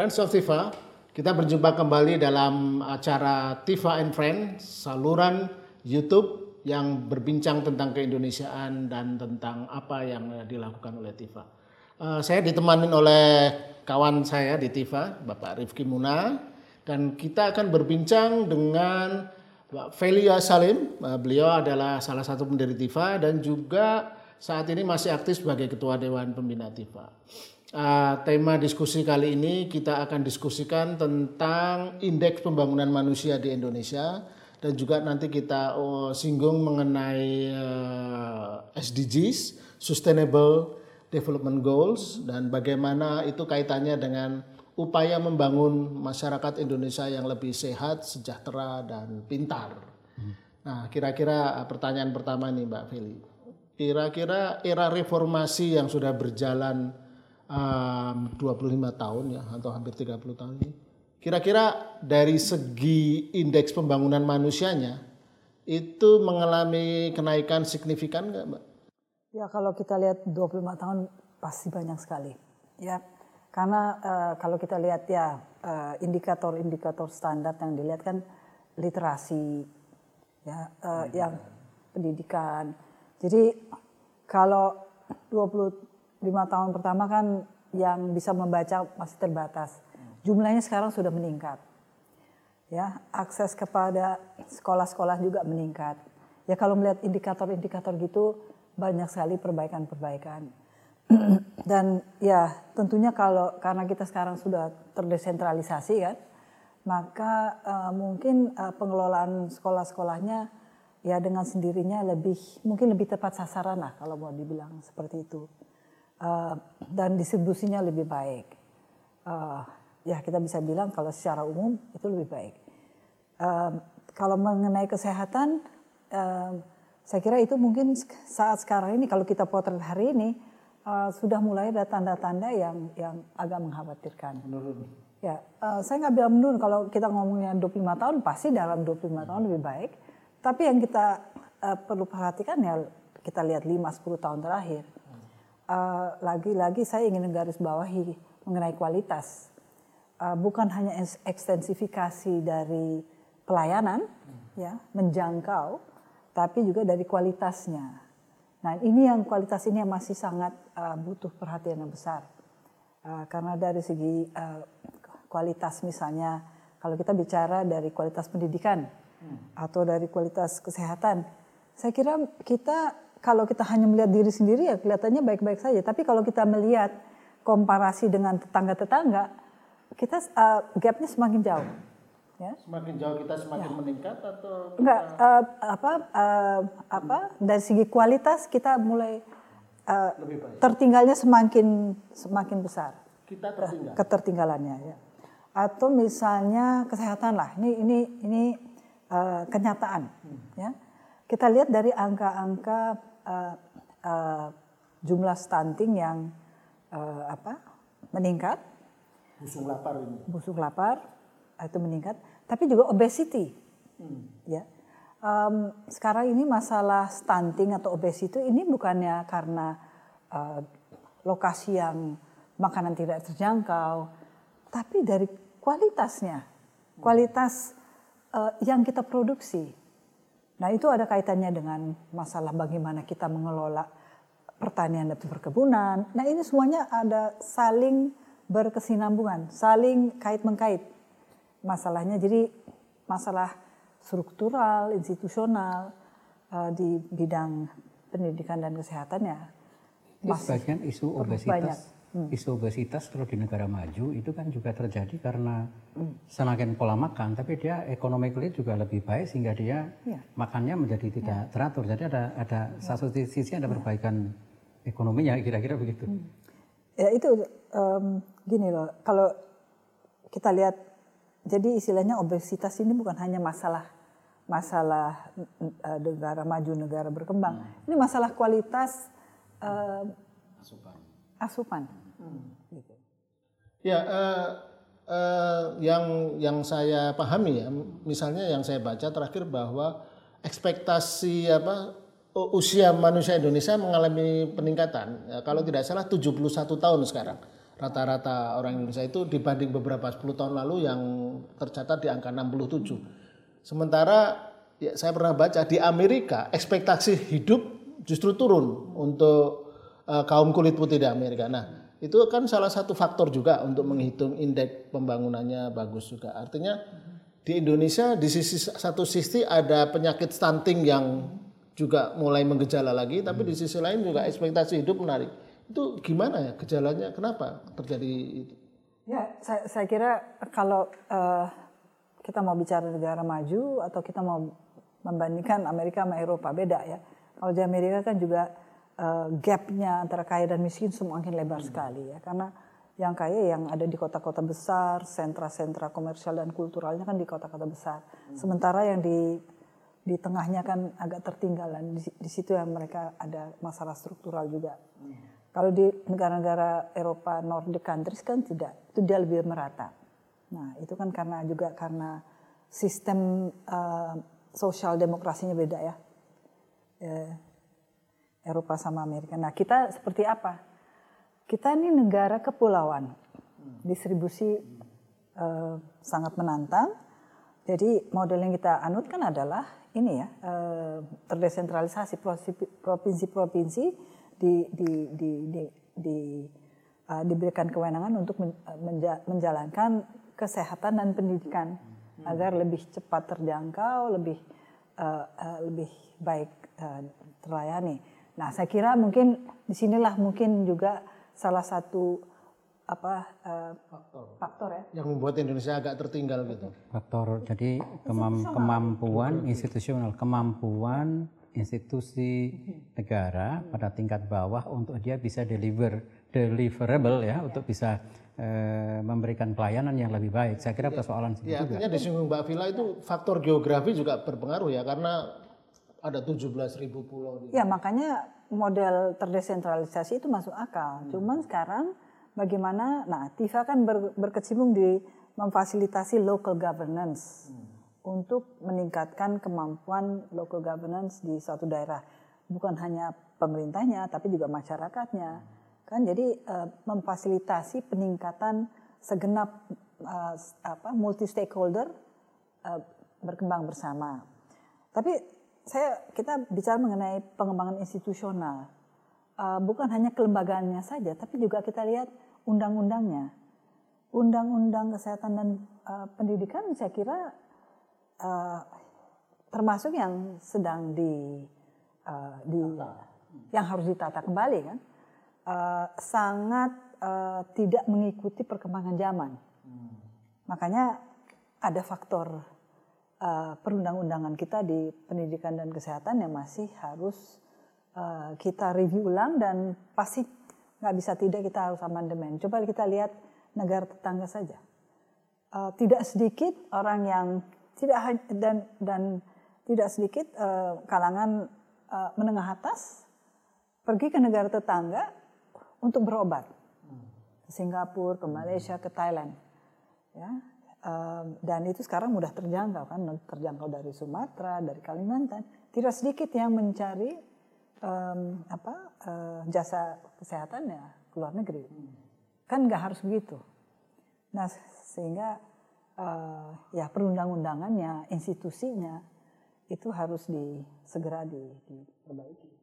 Friends of Tifa, kita berjumpa kembali dalam acara Tifa and Friends, saluran YouTube yang berbincang tentang keindonesiaan dan tentang apa yang dilakukan oleh Tifa. Uh, saya ditemani oleh kawan saya di Tifa, Bapak Rifki Muna, dan kita akan berbincang dengan Pak Felia Salim. Uh, beliau adalah salah satu pendiri Tifa dan juga saat ini masih aktif sebagai Ketua Dewan Pembina Tifa. Uh, tema diskusi kali ini kita akan diskusikan tentang indeks pembangunan manusia di Indonesia dan juga nanti kita oh, singgung mengenai uh, SDGs, Sustainable Development Goals dan bagaimana itu kaitannya dengan upaya membangun masyarakat Indonesia yang lebih sehat, sejahtera dan pintar. Nah, kira-kira pertanyaan pertama nih Mbak Feli. Kira-kira era reformasi yang sudah berjalan um, 25 tahun ya atau hampir 30 tahun ini. Kira-kira dari segi indeks pembangunan manusianya itu mengalami kenaikan signifikan nggak Mbak? Ya kalau kita lihat 25 tahun pasti banyak sekali. Ya karena uh, kalau kita lihat ya indikator-indikator uh, standar yang dilihat kan literasi, ya uh, yang pendidikan. Jadi kalau 20 lima tahun pertama kan yang bisa membaca masih terbatas. Jumlahnya sekarang sudah meningkat. Ya, akses kepada sekolah-sekolah juga meningkat. Ya kalau melihat indikator-indikator gitu banyak sekali perbaikan-perbaikan. Dan ya tentunya kalau karena kita sekarang sudah terdesentralisasi kan, maka uh, mungkin uh, pengelolaan sekolah-sekolahnya ya dengan sendirinya lebih mungkin lebih tepat sasaran lah kalau mau dibilang seperti itu uh, dan distribusinya lebih baik. Uh, ya kita bisa bilang kalau secara umum itu lebih baik. Uh, kalau mengenai kesehatan, uh, saya kira itu mungkin saat sekarang ini kalau kita potret hari ini uh, sudah mulai ada tanda-tanda yang yang agak mengkhawatirkan. Menurun. Ya, uh, saya nggak bilang menurun kalau kita ngomongnya 25 tahun pasti dalam 25 tahun lebih baik. Tapi yang kita uh, perlu perhatikan ya kita lihat 5-10 tahun terakhir Eh, lagi-lagi uh, saya ingin garis bawahi mengenai kualitas. Uh, bukan hanya ekstensifikasi dari pelayanan, hmm. ya, menjangkau, tapi juga dari kualitasnya. Nah, ini yang kualitas ini yang masih sangat uh, butuh perhatian yang besar. Uh, karena dari segi uh, kualitas misalnya, kalau kita bicara dari kualitas pendidikan hmm. atau dari kualitas kesehatan, saya kira kita kalau kita hanya melihat diri sendiri ya kelihatannya baik-baik saja. Tapi kalau kita melihat komparasi dengan tetangga-tetangga, kita uh, gapnya semakin jauh. Ya. Semakin jauh kita semakin ya. meningkat atau enggak uh, apa uh, apa dari segi kualitas kita mulai uh, tertinggalnya semakin semakin besar. Kita tertinggal. Ketertinggalannya ya. Atau misalnya kesehatan lah. Ini ini ini uh, kenyataan hmm. ya. Kita lihat dari angka-angka uh, uh, jumlah stunting yang uh, apa meningkat. Busung lapar ini. Busung lapar itu meningkat, tapi juga obesity. Hmm. Ya. Um, sekarang ini masalah stunting atau obesity ini bukannya karena uh, lokasi yang makanan tidak terjangkau, tapi dari kualitasnya, kualitas uh, yang kita produksi. Nah itu ada kaitannya dengan masalah bagaimana kita mengelola pertanian dan perkebunan. Nah ini semuanya ada saling berkesinambungan, saling kait-mengkait masalahnya. Jadi masalah struktural, institusional uh, di bidang pendidikan dan kesehatan ya masih sebagian isu obesitas banyak hmm. isu obesitas kalau di negara maju itu kan juga terjadi karena hmm. semakin pola makan, tapi dia ekonomi kulit juga lebih baik sehingga dia ya. makannya menjadi tidak ya. teratur. Jadi ada ada ya. satu sisi ada ya. perbaikan ekonominya kira-kira begitu. Hmm. Ya itu um, gini loh, kalau kita lihat, jadi istilahnya obesitas ini bukan hanya masalah masalah uh, negara maju negara berkembang, hmm. ini masalah kualitas uh, asupan. Asupan Hmm. Gitu. Ya, uh, uh, yang yang saya pahami ya, misalnya yang saya baca terakhir bahwa ekspektasi apa usia manusia Indonesia mengalami peningkatan. Ya, kalau tidak salah 71 tahun sekarang. rata-rata orang Indonesia itu dibanding beberapa 10 tahun lalu yang tercatat di angka 67. Sementara ya saya pernah baca di Amerika ekspektasi hidup justru turun untuk uh, kaum kulit putih di Amerika. Nah, itu kan salah satu faktor juga untuk menghitung indeks pembangunannya bagus juga. Artinya di Indonesia di sisi satu sisi ada penyakit stunting yang juga mulai menggejala lagi, tapi di sisi lain juga ekspektasi hidup menarik. Itu gimana ya gejalanya? Kenapa terjadi itu? Ya, saya, saya kira kalau uh, kita mau bicara negara maju atau kita mau membandingkan Amerika sama Eropa beda ya. Kalau di Amerika kan juga uh, gapnya antara kaya dan miskin semakin lebar hmm. sekali ya, karena yang kaya yang ada di kota-kota besar, sentra-sentra komersial dan kulturalnya kan di kota-kota besar. Hmm. Sementara yang di di tengahnya kan agak tertinggalan. Di, di situ yang mereka ada masalah struktural juga. Hmm. Kalau di negara-negara Eropa Nordic countries kan tidak, itu dia lebih merata. Nah itu kan karena juga karena sistem uh, sosial demokrasinya beda ya. Eh, Eropa sama Amerika. Nah kita seperti apa? Kita ini negara kepulauan, distribusi uh, sangat menantang. Jadi model yang kita anut kan adalah ini ya uh, terdesentralisasi provinsi-provinsi di, di, di, di, di uh, diberikan kewenangan untuk menja menjalankan kesehatan dan pendidikan agar lebih cepat terjangkau, lebih uh, lebih baik uh, terlayani. Nah, saya kira mungkin di sinilah mungkin juga salah satu apa uh, faktor. faktor ya yang membuat Indonesia agak tertinggal gitu. Faktor jadi kemam, kemampuan institusional, kemampuan institusi negara pada tingkat bawah untuk dia bisa deliver deliverable ya, ya. untuk bisa e, memberikan pelayanan yang lebih baik. Saya kira ya. persoalan ya, juga. Artinya disinggung Mbak Vila itu faktor geografi juga berpengaruh ya karena ada 17 ribu pulau. Ya makanya model terdesentralisasi itu masuk akal. Hmm. Cuman sekarang bagaimana, nah TIFA kan ber, berkecimpung di memfasilitasi local governance hmm. untuk meningkatkan kemampuan local governance di suatu daerah. Bukan hanya pemerintahnya, tapi juga masyarakatnya. Hmm. Kan jadi uh, memfasilitasi peningkatan segenap uh, apa multi stakeholder uh, berkembang bersama. Tapi saya kita bicara mengenai pengembangan institusional. Uh, bukan hanya kelembagaannya saja, tapi juga kita lihat undang-undangnya. Undang-undang kesehatan dan uh, pendidikan saya kira uh, termasuk yang sedang di, uh, di yang harus ditata kembali kan, uh, sangat uh, tidak mengikuti perkembangan zaman. Hmm. Makanya ada faktor uh, perundang-undangan kita di pendidikan dan kesehatan yang masih harus uh, kita review ulang dan pasti nggak bisa tidak kita harus amandemen. Coba kita lihat negara tetangga saja. Uh, tidak sedikit orang yang tidak dan dan tidak sedikit uh, kalangan uh, menengah atas pergi ke negara tetangga untuk berobat. Ke Singapura, ke Malaysia, ke Thailand. Ya, Um, dan itu sekarang mudah terjangkau kan, terjangkau dari Sumatera, dari Kalimantan. Tidak sedikit yang mencari um, apa uh, jasa kesehatan ya ke luar negeri. Kan nggak harus begitu. Nah sehingga uh, ya perundang-undangannya, institusinya itu harus di, segera di, diperbaiki.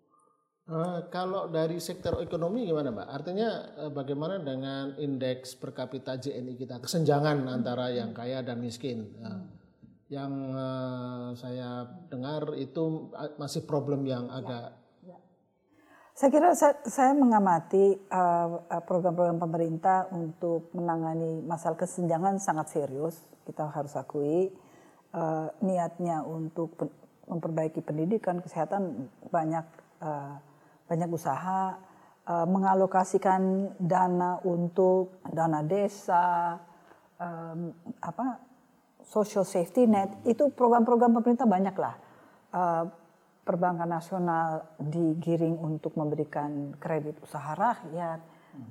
Uh, kalau dari sektor ekonomi gimana Mbak? Artinya uh, bagaimana dengan indeks per kapita JNI kita? Kesenjangan antara yang kaya dan miskin. Uh, yang uh, saya dengar itu masih problem yang ya, agak... Ya. Saya kira saya, saya mengamati program-program uh, pemerintah untuk menangani masalah kesenjangan sangat serius. Kita harus akui uh, niatnya untuk memperbaiki pendidikan, kesehatan banyak uh, banyak usaha uh, mengalokasikan dana untuk dana desa, apa social safety net itu program-program pemerintah banyak lah. Uh, perbankan nasional digiring untuk memberikan kredit usaha rakyat.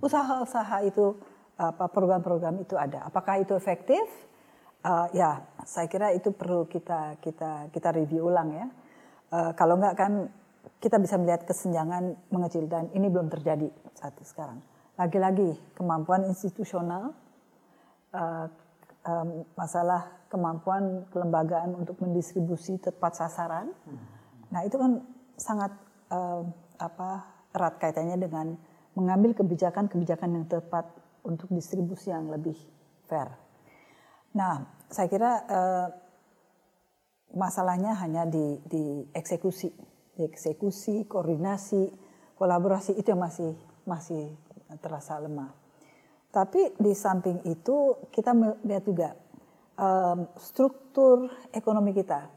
Usaha-usaha itu apa program-program itu ada. Apakah itu efektif? Uh, ya, saya kira itu perlu kita kita kita review ulang ya. Uh, kalau enggak kan kita bisa melihat kesenjangan mengecil dan ini belum terjadi saat sekarang. lagi-lagi kemampuan institusional, um, masalah kemampuan kelembagaan untuk mendistribusi tepat sasaran. Nah itu kan sangat apa erat kaitannya dengan mengambil kebijakan-kebijakan yang tepat untuk distribusi yang lebih fair. Nah saya kira uh, masalahnya hanya di, di eksekusi, eksekusi, koordinasi, kolaborasi itu yang masih masih terasa lemah. Tapi di samping itu kita melihat juga um, struktur ekonomi kita,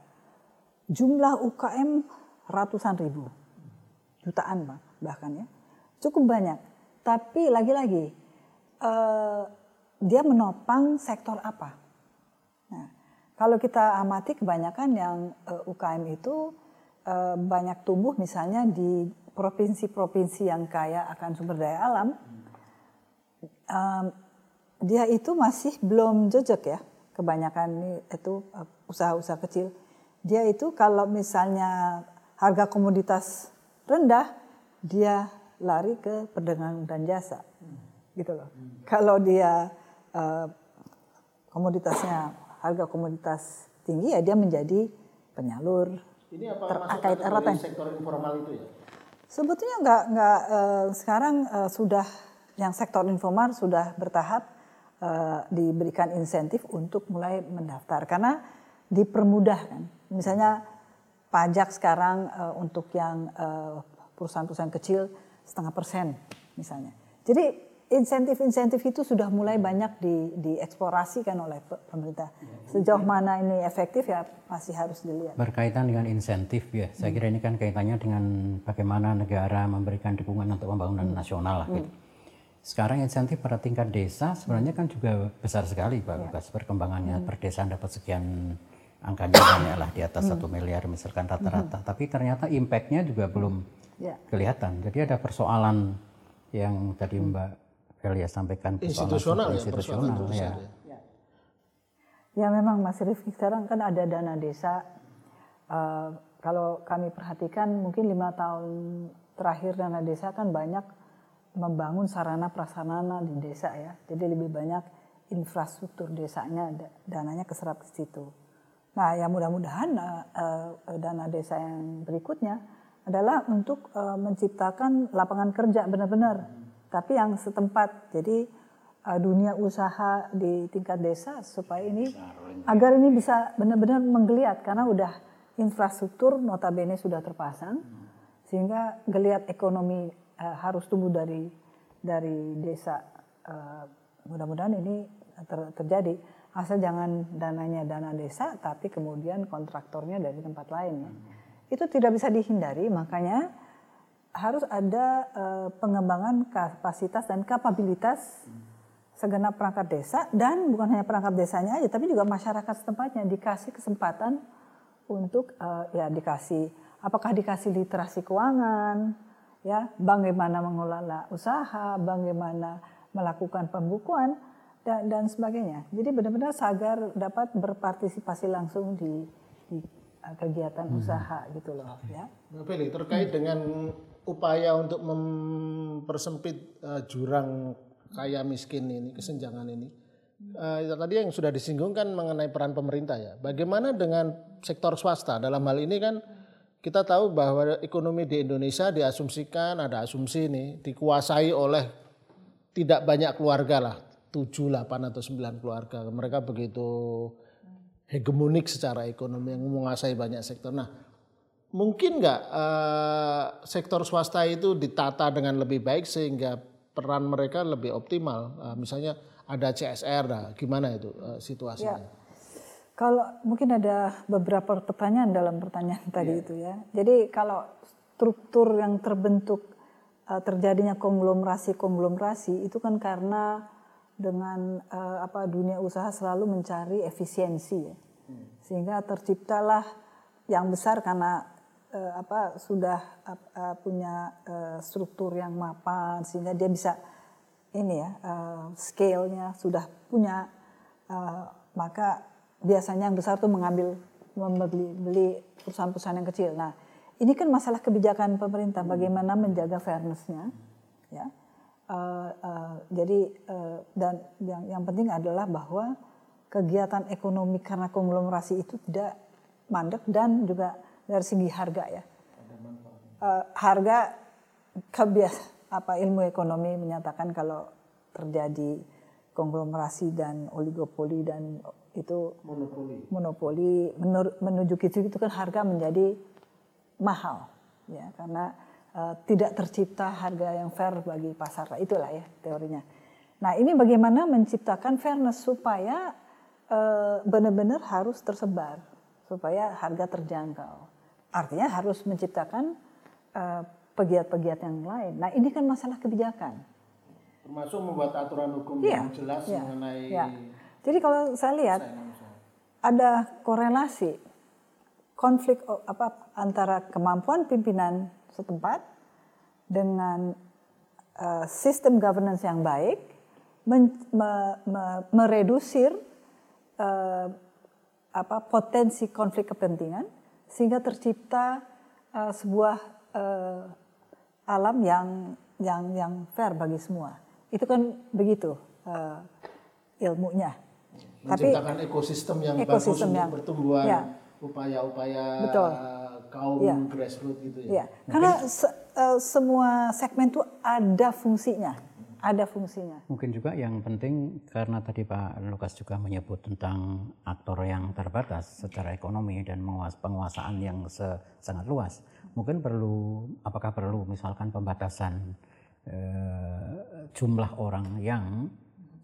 jumlah UKM ratusan ribu, jutaan bahkan ya, cukup banyak. Tapi lagi-lagi uh, dia menopang sektor apa? Nah, kalau kita amati kebanyakan yang uh, eh, UKM itu banyak tumbuh misalnya di provinsi-provinsi yang kaya akan sumber daya alam, um, dia itu masih belum jejak ya. Kebanyakan itu uh, usaha-usaha kecil. Dia itu kalau misalnya harga komoditas rendah, dia lari ke perdagangan dan jasa, gitu loh. Kalau dia uh, komoditasnya harga komoditas tinggi ya dia menjadi penyalur. Ini apa terkait erat sektor informal itu ya? Sebetulnya nggak nggak uh, sekarang uh, sudah yang sektor informal sudah bertahap uh, diberikan insentif untuk mulai mendaftar karena dipermudah kan. Misalnya pajak sekarang uh, untuk yang perusahaan-perusahaan kecil setengah persen misalnya. Jadi insentif-insentif itu sudah mulai banyak di, dieksplorasikan oleh pemerintah. Sejauh mana ini efektif ya masih harus dilihat. Berkaitan dengan insentif ya, saya kira ini kan kaitannya dengan bagaimana negara memberikan dukungan untuk pembangunan hmm. nasional lah. Gitu. Sekarang insentif pada tingkat desa sebenarnya kan juga besar sekali Pak ya. perkembangannya hmm. per desa dapat sekian angkanya banyak lah di atas hmm. satu hmm. miliar misalkan rata-rata. Hmm. Tapi ternyata impactnya juga belum ya. kelihatan. Jadi ada persoalan yang tadi Mbak Elia sampaikan institusional, ya, institusional ya. ya. Ya memang Mas Rifki sekarang kan ada dana desa. Uh, kalau kami perhatikan mungkin lima tahun terakhir dana desa kan banyak membangun sarana prasarana di desa ya. Jadi lebih banyak infrastruktur desanya dananya keserap ke situ. Nah, yang mudah-mudahan uh, uh, dana desa yang berikutnya adalah untuk uh, menciptakan lapangan kerja benar-benar tapi yang setempat. Jadi uh, dunia usaha di tingkat desa supaya ini agar ini bisa benar-benar menggeliat karena udah infrastruktur notabene sudah terpasang sehingga geliat ekonomi uh, harus tumbuh dari dari desa. Uh, mudah-mudahan ini ter, terjadi asal jangan dananya dana desa tapi kemudian kontraktornya dari tempat lain ya. Itu tidak bisa dihindari makanya harus ada uh, pengembangan kapasitas dan kapabilitas segenap perangkat desa dan bukan hanya perangkat desanya aja tapi juga masyarakat setempatnya dikasih kesempatan untuk uh, ya dikasih apakah dikasih literasi keuangan ya bagaimana mengelola usaha bagaimana melakukan pembukuan dan, dan sebagainya. Jadi benar-benar sagar dapat berpartisipasi langsung di, di kegiatan hmm. usaha gitu loh ya. Mbak terkait hmm. dengan upaya untuk mempersempit uh, jurang kaya miskin ini, kesenjangan ini. Uh, tadi yang sudah disinggung kan mengenai peran pemerintah ya. Bagaimana dengan sektor swasta? Dalam hal ini kan kita tahu bahwa ekonomi di Indonesia diasumsikan ada asumsi ini dikuasai oleh tidak banyak keluarga lah, 7, 8 atau 9 keluarga. Mereka begitu hegemonik secara ekonomi yang menguasai banyak sektor. Nah, mungkin nggak uh, sektor swasta itu ditata dengan lebih baik sehingga peran mereka lebih optimal. Uh, misalnya ada CSR, nah, gimana itu uh, situasinya? Ya. Kalau mungkin ada beberapa pertanyaan dalam pertanyaan tadi ya. itu ya. Jadi kalau struktur yang terbentuk terjadinya konglomerasi-konglomerasi itu kan karena dengan uh, apa dunia usaha selalu mencari efisiensi ya. Hmm. Sehingga terciptalah yang besar karena uh, apa sudah uh, punya uh, struktur yang mapan sehingga dia bisa ini ya uh, scale-nya sudah punya uh, maka biasanya yang besar tuh mengambil membeli beli perusahaan-perusahaan yang kecil. Nah, ini kan masalah kebijakan pemerintah bagaimana menjaga fairness-nya ya. Uh, uh, jadi uh, dan yang yang penting adalah bahwa kegiatan ekonomi karena konglomerasi itu tidak mandek dan juga dari segi harga ya. Uh, harga kebias apa ilmu ekonomi menyatakan kalau terjadi konglomerasi dan oligopoli dan itu monopoli. Monopoli. Menuju ke situ itu kan harga menjadi mahal ya. Karena uh, tidak tercipta harga yang fair bagi pasar. Itulah ya teorinya. Nah ini bagaimana menciptakan fairness supaya uh, benar-benar harus tersebar supaya harga terjangkau. Artinya harus menciptakan uh, pegiat-pegiat yang lain. Nah ini kan masalah kebijakan. Termasuk membuat aturan hukum ya, yang jelas ya, mengenai ya. Jadi kalau saya lihat ada korelasi konflik apa antara kemampuan pimpinan setempat dengan uh, sistem governance yang baik men, me, me, meredusir uh, apa potensi konflik kepentingan sehingga tercipta uh, sebuah uh, alam yang yang yang fair bagi semua. Itu kan begitu uh, ilmunya menciptakan Tapi, ekosistem yang ekosistem bagus yang, untuk pertumbuhan ya. upaya-upaya kaum ya. grassroots gitu ya. ya. Karena se, uh, semua segmen itu ada fungsinya, ada fungsinya. Mungkin juga yang penting karena tadi Pak Lukas juga menyebut tentang aktor yang terbatas secara ekonomi dan penguasaan yang sangat luas. Mungkin perlu apakah perlu misalkan pembatasan uh, jumlah orang yang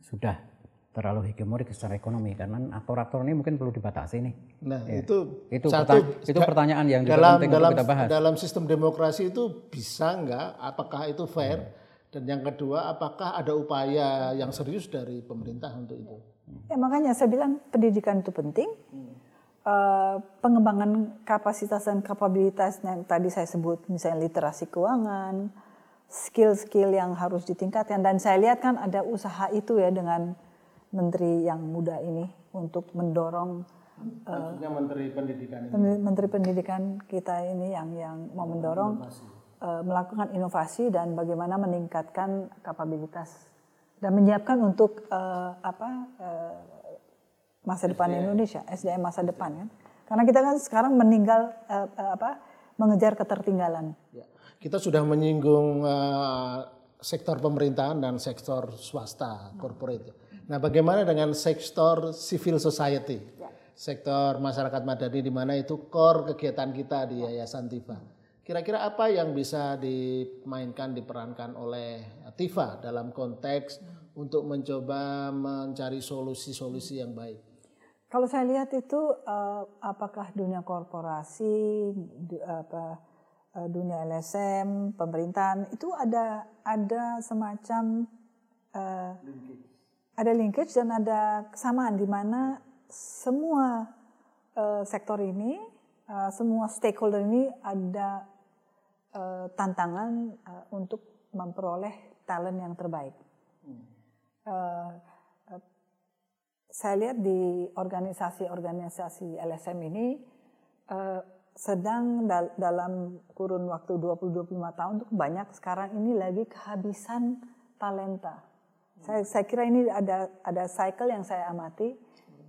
sudah terlalu hegemonik secara ekonomi karena aktor-aktor ini mungkin perlu dibatasi nih. Nah, ya. itu itu satu, itu pertanyaan yang juga dalam, penting dalam, untuk kita bahas. Dalam sistem demokrasi itu bisa enggak apakah itu fair? Hmm. Dan yang kedua, apakah ada upaya yang serius dari pemerintah untuk itu? Ya makanya saya bilang pendidikan itu penting. Hmm. Uh, pengembangan kapasitas dan kapabilitas yang tadi saya sebut misalnya literasi keuangan, skill-skill yang harus ditingkatkan dan saya lihat kan ada usaha itu ya dengan menteri yang muda ini untuk mendorong Maksudnya uh, menteri pendidikan ini. menteri pendidikan kita ini yang yang mau mendorong uh, melakukan inovasi dan bagaimana meningkatkan kapabilitas dan menyiapkan untuk uh, apa uh, masa depan SDM. Indonesia SDM masa depan kan karena kita kan sekarang meninggal uh, uh, apa mengejar ketertinggalan. Ya. Kita sudah menyinggung uh, sektor pemerintahan dan sektor swasta, corporate. Nah, bagaimana dengan sektor civil society? Ya. Sektor masyarakat madani di mana itu core kegiatan kita di Yayasan Tifa. Kira-kira apa yang bisa dimainkan, diperankan oleh Tifa dalam konteks untuk mencoba mencari solusi-solusi yang baik? Kalau saya lihat itu uh, apakah dunia korporasi, du, apa, uh, dunia LSM, pemerintahan itu ada ada semacam uh, ada linkage dan ada kesamaan di mana semua uh, sektor ini, uh, semua stakeholder ini ada uh, tantangan uh, untuk memperoleh talent yang terbaik. Uh, uh, saya lihat di organisasi-organisasi LSM ini uh, sedang dal dalam kurun waktu 20-25 tahun untuk banyak sekarang ini lagi kehabisan talenta saya, saya kira ini ada ada cycle yang saya amati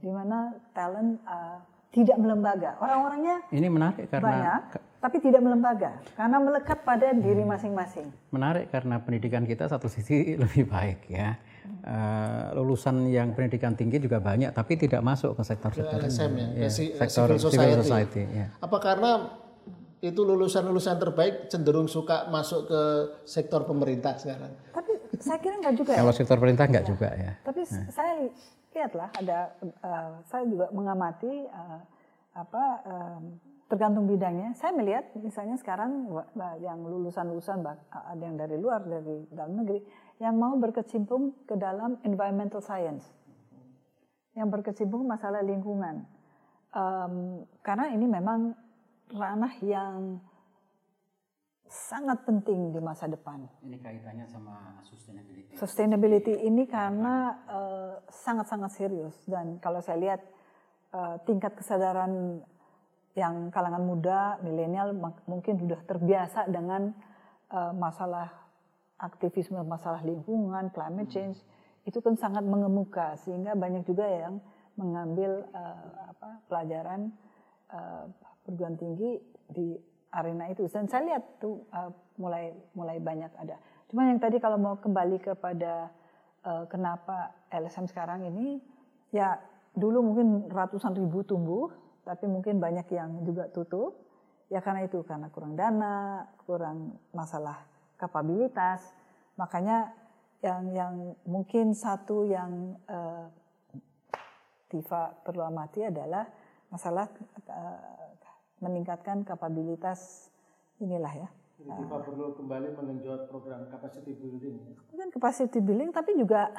di mana talent uh, tidak melembaga. Orang-orangnya ini menarik karena banyak, tapi tidak melembaga karena melekat pada diri masing-masing. Menarik karena pendidikan kita satu sisi lebih baik ya. Uh, lulusan yang pendidikan tinggi juga banyak, tapi tidak masuk ke sektor-sektor LSM ya, ya, sektor civil society. Civil society ya. Apa karena itu lulusan-lulusan terbaik cenderung suka masuk ke sektor pemerintah sekarang? Tapi saya kira enggak juga ya. Kalau sektor pemerintah enggak ya. juga ya. Tapi nah. saya lihatlah ada uh, saya juga mengamati uh, apa uh, tergantung bidangnya. Saya melihat misalnya sekarang yang lulusan-lulusan ada yang dari luar dari dalam negeri yang mau berkecimpung ke dalam environmental science. Yang berkecimpung masalah lingkungan. Um, karena ini memang ranah yang sangat penting di masa depan. Ini kaitannya sama sustainability. Sustainability ini karena eh, sangat-sangat uh, serius dan kalau saya lihat uh, tingkat kesadaran yang kalangan muda, milenial mungkin sudah terbiasa dengan uh, masalah aktivisme masalah lingkungan, climate change itu kan sangat mengemuka sehingga banyak juga yang mengambil uh, apa, pelajaran uh, perguruan tinggi di arena itu. Dan saya lihat tuh uh, mulai mulai banyak ada. Cuma yang tadi kalau mau kembali kepada uh, kenapa LSM sekarang ini ya dulu mungkin ratusan ribu tumbuh, tapi mungkin banyak yang juga tutup. Ya karena itu karena kurang dana, kurang masalah kapabilitas. Makanya yang yang mungkin satu yang uh, Tifa perlu amati adalah masalah uh, meningkatkan kapabilitas inilah ya. Jadi Tifa perlu kembali mengenjot program capacity building. Bukan capacity building tapi juga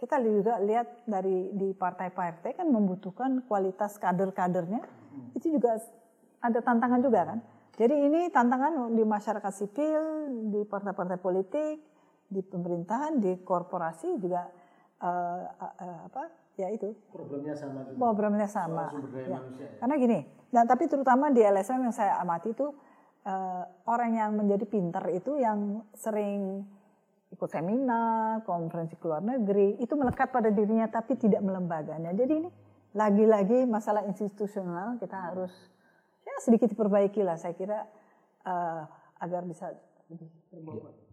kita juga lihat dari di partai-partai kan membutuhkan kualitas kader-kadernya. Hmm. Itu juga ada tantangan juga kan. Jadi ini tantangan di masyarakat sipil, di partai-partai politik, di pemerintahan, di korporasi juga uh, uh, apa? Ya itu. Problemnya sama juga. Problemnya sama. Ya. ya. Karena gini, dan tapi terutama di LSM yang saya amati itu uh, orang yang menjadi pintar itu yang sering ikut seminar, konferensi ke luar negeri, itu melekat pada dirinya tapi tidak melembaganya. Jadi ini lagi-lagi masalah institusional kita harus sedikit diperbaiki lah saya kira uh, agar bisa lebih berbobot.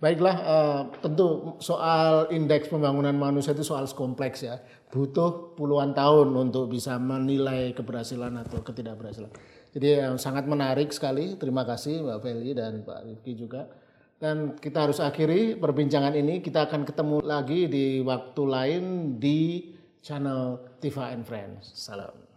Baiklah, uh, tentu soal indeks pembangunan manusia itu soal kompleks ya. Butuh puluhan tahun untuk bisa menilai keberhasilan atau ketidakberhasilan. Jadi uh, sangat menarik sekali. Terima kasih Mbak Feli dan Pak Rifki juga. Dan kita harus akhiri perbincangan ini. Kita akan ketemu lagi di waktu lain di channel Tifa and Friends. Salam.